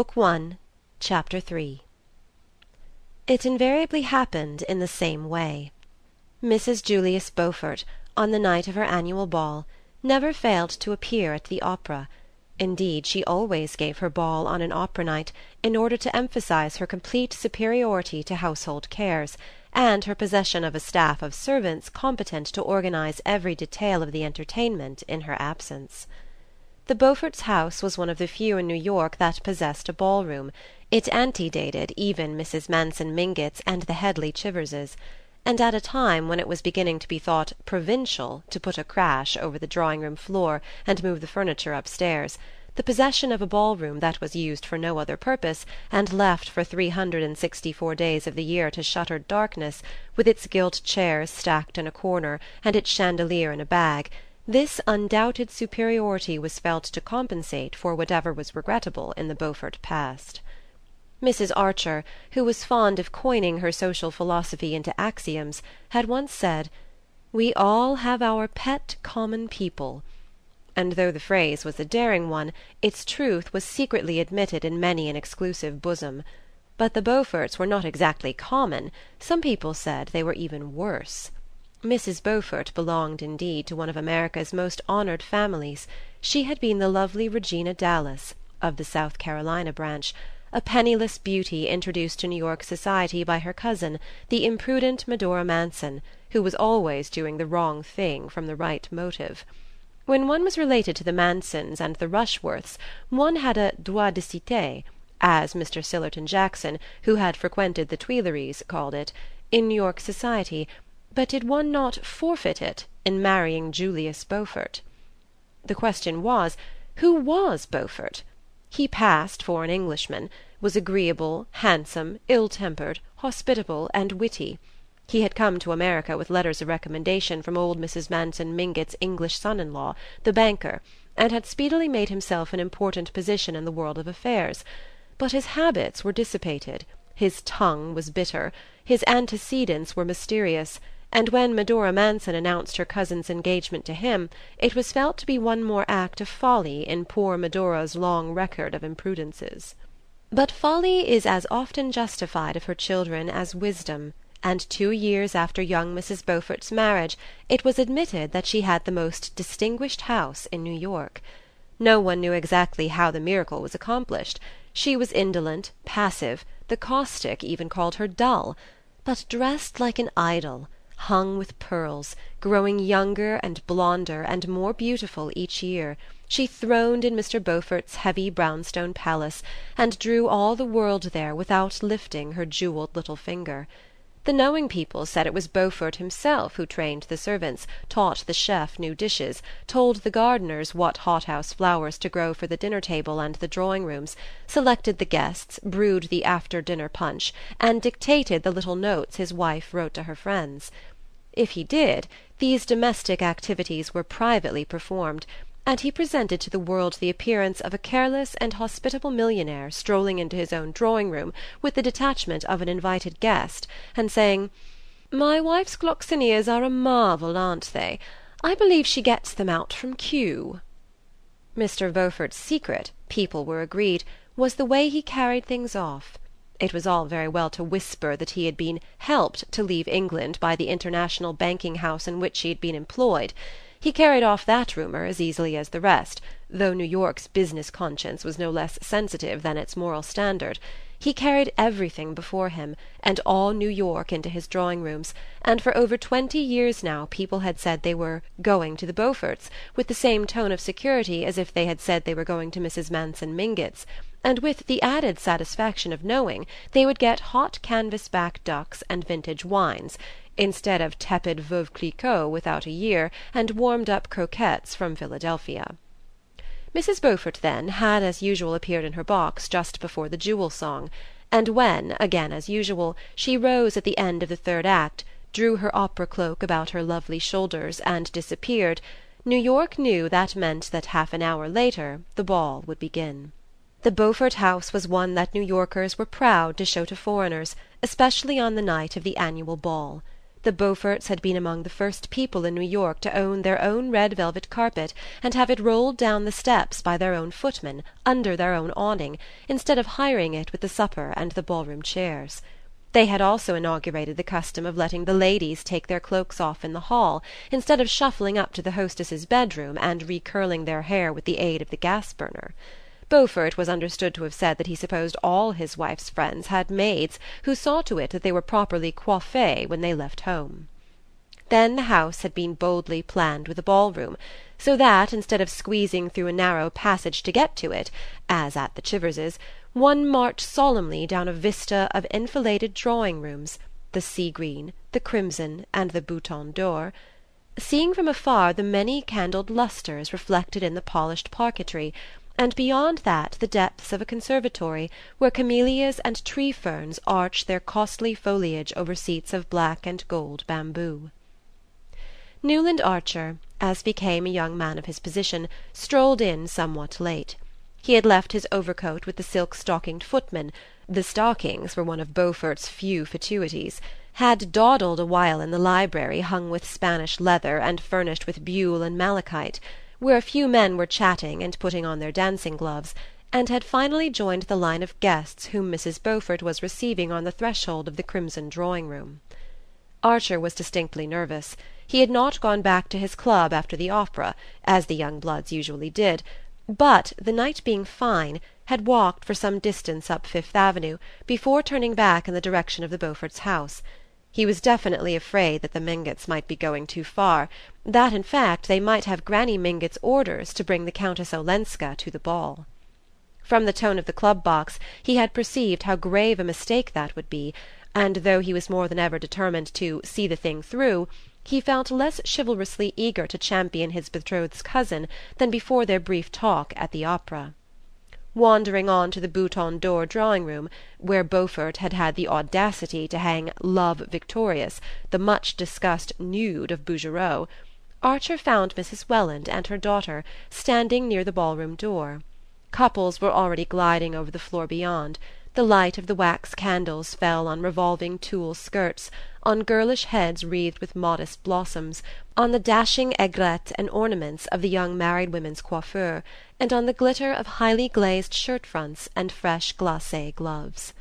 Book One, Chapter 3 It invariably happened in the same way. Mrs. Julius Beaufort, on the night of her annual ball, never failed to appear at the opera; indeed she always gave her ball on an opera night in order to emphasize her complete superiority to household cares, and her possession of a staff of servants competent to organize every detail of the entertainment in her absence. The Beauforts' house was one of the few in New York that possessed a ball room; it antedated even Mrs. Manson Mingott's and the Headly Chiverses; and at a time when it was beginning to be thought "provincial" to put a crash over the drawing room floor and move the furniture upstairs, the possession of a ball room that was used for no other purpose and left for three hundred and sixty four days of the year to shuttered darkness, with its gilt chairs stacked in a corner and its chandelier in a bag this undoubted superiority was felt to compensate for whatever was regrettable in the Beaufort past. Mrs. Archer, who was fond of coining her social philosophy into axioms, had once said, "We all have our pet common people"; and though the phrase was a daring one, its truth was secretly admitted in many an exclusive bosom. But the Beauforts were not exactly common; some people said they were even worse. Mrs. Beaufort belonged indeed to one of America's most honored families; she had been the lovely Regina Dallas, of the South Carolina branch, a penniless beauty introduced to New York society by her cousin, the imprudent Medora Manson, who was always doing the wrong thing from the right motive. When one was related to the Mansons and the Rushworths one had a droit de cite, as Mr. Sillerton Jackson, who had frequented the Tuileries, called it, in New York society but did one not forfeit it in marrying Julius Beaufort? The question was, who was Beaufort? He passed for an Englishman, was agreeable, handsome, ill tempered, hospitable and witty; he had come to America with letters of recommendation from old Mrs. Manson Mingott's English son in law, the banker, and had speedily made himself an important position in the world of affairs; but his habits were dissipated, his tongue was bitter, his antecedents were mysterious and when Medora Manson announced her cousin's engagement to him it was felt to be one more act of folly in poor Medora's long record of imprudences. But folly is as often justified of her children as wisdom, and two years after young Mrs. Beaufort's marriage it was admitted that she had the most distinguished house in New York. No one knew exactly how the miracle was accomplished; she was indolent, passive, the caustic even called her dull; but dressed like an idol hung with pearls, growing younger and blonder and more beautiful each year, she throned in Mr. Beaufort's heavy brownstone palace and drew all the world there without lifting her jewelled little finger. The knowing people said it was Beaufort himself who trained the servants, taught the chef new dishes, told the gardeners what hothouse flowers to grow for the dinner table and the drawing rooms, selected the guests, brewed the after dinner punch, and dictated the little notes his wife wrote to her friends. If he did, these domestic activities were privately performed, and he presented to the world the appearance of a careless and hospitable millionaire strolling into his own drawing room with the detachment of an invited guest and saying: "My wife's gloxinias are a marvel, aren't they? I believe she gets them out from Kew." Mr. Beaufort's secret, people were agreed, was the way he carried things off. It was all very well to whisper that he had been "helped" to leave England by the international banking house in which he had been employed; he carried off that rumour as easily as the rest, though New York's business conscience was no less sensitive than its moral standard. He carried everything before him, and all New York into his drawing rooms, and for over twenty years now people had said they were "going to the Beauforts" with the same tone of security as if they had said they were going to Mrs. Manson Mingott's and with the added satisfaction of knowing they would get hot canvas-back ducks and vintage wines, instead of tepid Veuve Clicquot without a year and warmed-up croquettes from Philadelphia. Mrs. Beaufort, then, had as usual appeared in her box just before the Jewel song, and when, again as usual, she rose at the end of the third act, drew her opera cloak about her lovely shoulders and disappeared, New York knew that meant that half an hour later the ball would begin. The Beaufort house was one that New Yorkers were proud to show to foreigners, especially on the night of the annual ball. The Beauforts had been among the first people in New York to own their own red velvet carpet and have it rolled down the steps by their own footmen under their own awning, instead of hiring it with the supper and the ballroom chairs. They had also inaugurated the custom of letting the ladies take their cloaks off in the hall, instead of shuffling up to the hostess's bedroom and recurling their hair with the aid of the gas burner. Beaufort was understood to have said that he supposed all his wife's friends had maids who saw to it that they were properly coiffées when they left home. Then the house had been boldly planned with a ballroom, so that, instead of squeezing through a narrow passage to get to it, as at the Chiverses, one marched solemnly down a vista of enfiladed drawing rooms, the sea green, the crimson and the bouton d'or, seeing from afar the many candled lustres reflected in the polished parquetry and beyond that the depths of a conservatory where camellias and tree ferns arch their costly foliage over seats of black and gold bamboo. Newland Archer, as became a young man of his position, strolled in somewhat late. He had left his overcoat with the silk stockinged footman the stockings were one of Beaufort's few fatuities had dawdled a while in the library hung with Spanish leather and furnished with buhl and malachite where a few men were chatting and putting on their dancing gloves, and had finally joined the line of guests whom Mrs. Beaufort was receiving on the threshold of the crimson drawing-room. Archer was distinctly nervous. He had not gone back to his club after the opera, as the young bloods usually did, but, the night being fine, had walked for some distance up Fifth Avenue before turning back in the direction of the Beauforts' house. He was definitely afraid that the Mingotts might be going too far, that in fact they might have Granny Mingott's orders to bring the Countess Olenska to the ball. From the tone of the club box he had perceived how grave a mistake that would be, and though he was more than ever determined to "see the thing through," he felt less chivalrously eager to champion his betrothed's cousin than before their brief talk at the opera wandering on to the Bouton d'Or drawing-room, where Beaufort had had the audacity to hang Love Victorious, the much-discussed nude of Bouguereau, Archer found Mrs. Welland and her daughter standing near the ballroom door. Couples were already gliding over the floor beyond. The light of the wax candles fell on revolving tulle skirts, on girlish heads wreathed with modest blossoms, on the dashing aigrettes and ornaments of the young married women's coiffure, and on the glitter of highly glazed shirt-fronts and fresh glacé gloves.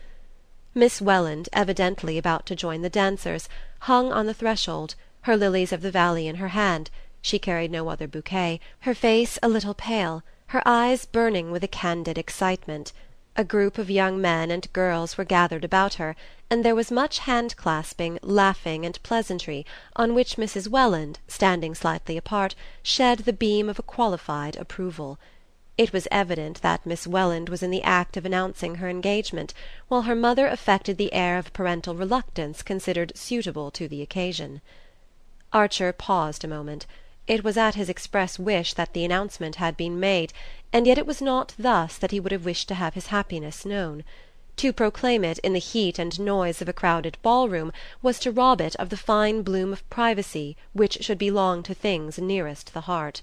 Miss Welland, evidently about to join the dancers, hung on the threshold, her lilies of the valley in her hand she carried no other bouquet her face a little pale, her eyes burning with a candid excitement. A group of young men and girls were gathered about her, and there was much hand-clasping, laughing and pleasantry, on which Mrs. Welland, standing slightly apart, shed the beam of a qualified approval. It was evident that Miss Welland was in the act of announcing her engagement, while her mother affected the air of parental reluctance considered suitable to the occasion. Archer paused a moment. It was at his express wish that the announcement had been made and yet it was not thus that he would have wished to have his happiness known. To proclaim it in the heat and noise of a crowded ball-room was to rob it of the fine bloom of privacy which should belong to things nearest the heart.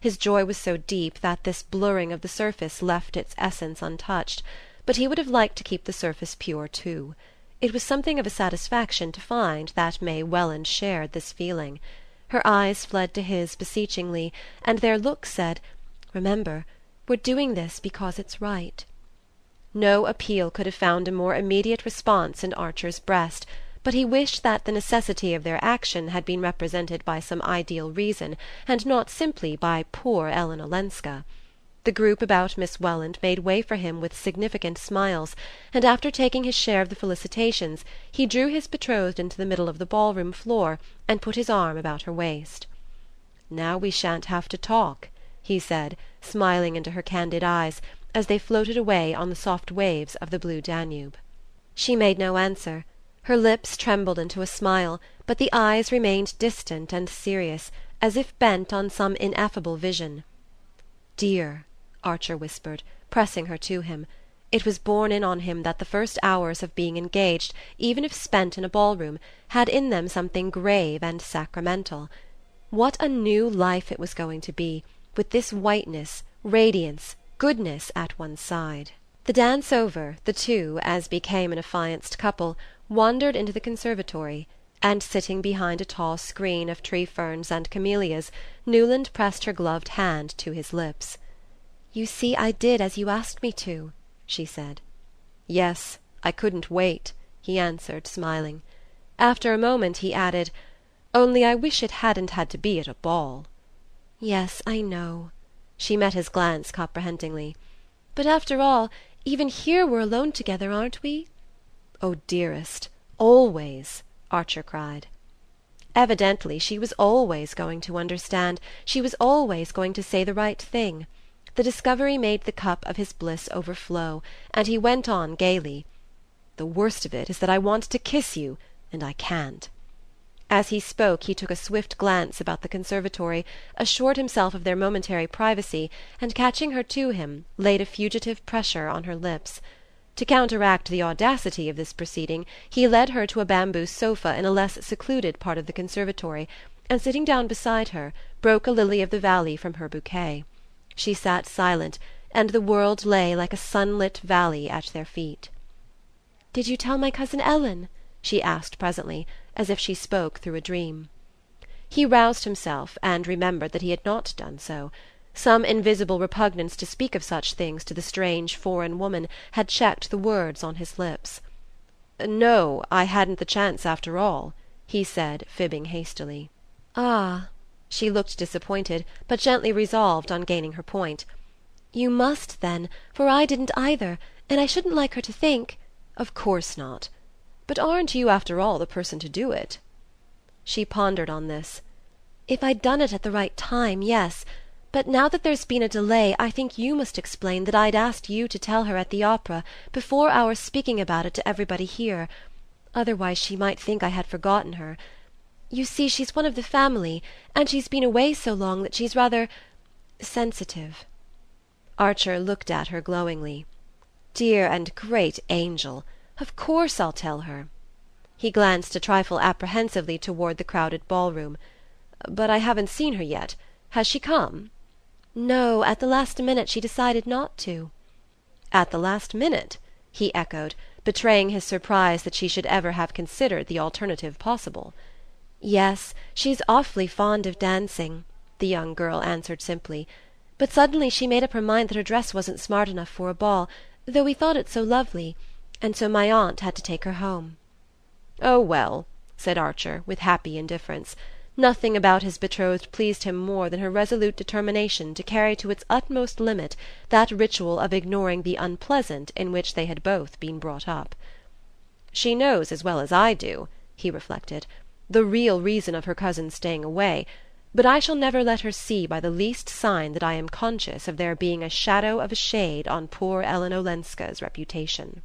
His joy was so deep that this blurring of the surface left its essence untouched, but he would have liked to keep the surface pure too. It was something of a satisfaction to find that May Welland shared this feeling. Her eyes fled to his beseechingly, and their look said, "Remember! We're doing this because it's right." No appeal could have found a more immediate response in Archer's breast, but he wished that the necessity of their action had been represented by some ideal reason and not simply by poor Ellen Olenska. The group about Miss Welland made way for him with significant smiles, and after taking his share of the felicitations he drew his betrothed into the middle of the ball-room floor and put his arm about her waist. "Now we shan't have to talk," he said, smiling into her candid eyes, as they floated away on the soft waves of the blue Danube. She made no answer. Her lips trembled into a smile, but the eyes remained distant and serious, as if bent on some ineffable vision. "Dear," Archer whispered, pressing her to him. It was borne in on him that the first hours of being engaged, even if spent in a ball-room, had in them something grave and sacramental. What a new life it was going to be! with this whiteness, radiance, goodness at one's side. The dance over, the two, as became an affianced couple, wandered into the conservatory, and sitting behind a tall screen of tree ferns and camellias Newland pressed her gloved hand to his lips. "You see I did as you asked me to," she said. "Yes, I couldn't wait," he answered, smiling. After a moment he added: "Only I wish it hadn't had to be at a ball." "Yes, I know." She met his glance comprehendingly. "But after all, even here we're alone together, aren't we?" "Oh dearest always!" Archer cried. Evidently she was always going to understand, she was always going to say the right thing. The discovery made the cup of his bliss overflow, and he went on gaily: "The worst of it is that I want to kiss you, and I can't." As he spoke he took a swift glance about the conservatory, assured himself of their momentary privacy, and catching her to him laid a fugitive pressure on her lips. To counteract the audacity of this proceeding he led her to a bamboo sofa in a less secluded part of the conservatory, and sitting down beside her broke a lily of the valley from her bouquet. She sat silent, and the world lay like a sunlit valley at their feet. "Did you tell my cousin Ellen?" she asked presently as if she spoke through a dream. He roused himself and remembered that he had not done so. Some invisible repugnance to speak of such things to the strange foreign woman had checked the words on his lips. "No, I hadn't the chance after all," he said, fibbing hastily. "Ah!" She looked disappointed, but gently resolved on gaining her point. "You must then, for I didn't either, and I shouldn't like her to think "Of course not. But aren't you after all the person to do it?" She pondered on this. "If I'd done it at the right time, yes. But now that there's been a delay I think you must explain that I'd asked you to tell her at the opera before our speaking about it to everybody here. Otherwise she might think I had forgotten her. You see she's one of the family, and she's been away so long that she's rather sensitive." Archer looked at her glowingly. "Dear and great angel! Of course I'll tell her." He glanced a trifle apprehensively toward the crowded ballroom. "But I haven't seen her yet. Has she come?" "No; at the last minute she decided not to." "At the last minute?" he echoed, betraying his surprise that she should ever have considered the alternative possible. "Yes, she's awfully fond of dancing," the young girl answered simply. "But suddenly she made up her mind that her dress wasn't smart enough for a ball, though we thought it so lovely and so my aunt had to take her home." "Oh well," said Archer with happy indifference. Nothing about his betrothed pleased him more than her resolute determination to carry to its utmost limit that ritual of ignoring the unpleasant in which they had both been brought up. "She knows as well as I do," he reflected, "the real reason of her cousin's staying away but I shall never let her see by the least sign that I am conscious of there being a shadow of a shade on poor Ellen Olenska's reputation."